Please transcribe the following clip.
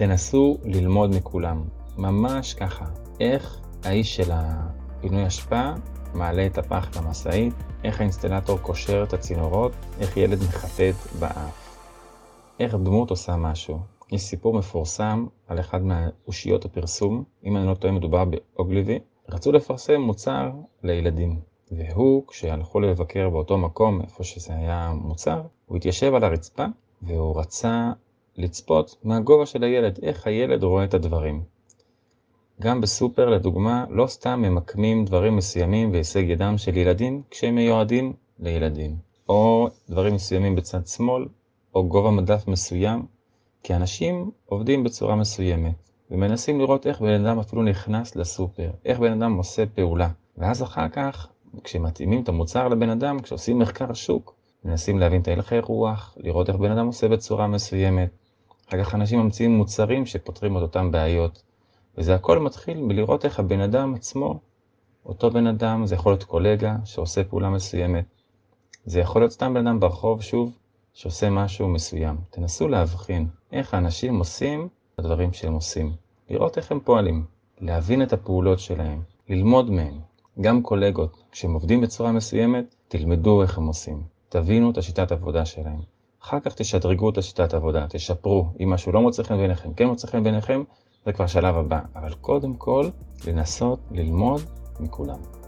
תנסו ללמוד מכולם, ממש ככה. איך האיש של הפינוי אשפה מעלה את הפח למשאית, איך האינסטלטור קושר את הצינורות, איך ילד מחטט באף. איך דמות עושה משהו. יש סיפור מפורסם על אחד מהאושיות הפרסום, אם אני לא טועה מדובר באוגליבי, רצו לפרסם מוצר לילדים. והוא, כשהלכו לבקר באותו מקום, איפה שזה היה מוצר, הוא התיישב על הרצפה והוא רצה לצפות מהגובה של הילד, איך הילד רואה את הדברים. גם בסופר, לדוגמה, לא סתם ממקמים דברים מסוימים בהישג ידם של ילדים כשהם מיועדים לילדים, או דברים מסוימים בצד שמאל, או גובה מדף מסוים, כי אנשים עובדים בצורה מסוימת, ומנסים לראות איך בן אדם אפילו נכנס לסופר, איך בן אדם עושה פעולה. ואז אחר כך, כשמתאימים את המוצר לבן אדם, כשעושים מחקר שוק, מנסים להבין את הלכי רוח, לראות איך בן אדם עושה בצורה מסוימת. אחר כך אנשים ממציאים מוצרים שפותרים את אותם בעיות. וזה הכל מתחיל מלראות איך הבן אדם עצמו, אותו בן אדם, זה יכול להיות קולגה שעושה פעולה מסוימת. זה יכול להיות סתם בן אדם ברחוב, שוב, שעושה משהו מסוים. תנסו להבחין איך האנשים עושים את הדברים שהם עושים. לראות איך הם פועלים, להבין את הפעולות שלהם, ללמוד מהם. גם קולגות, כשהם עובדים בצורה מסוימת, תלמדו איך הם עושים. תבינו את השיטת עבודה שלהם. אחר כך תשדרגו את השיטת עבודה, תשפרו. אם משהו לא מוצא חן בעיניכם, כן מוצא חן בעיניכם, זה כבר שלב הבא. אבל קודם כל, לנסות ללמוד מכולם.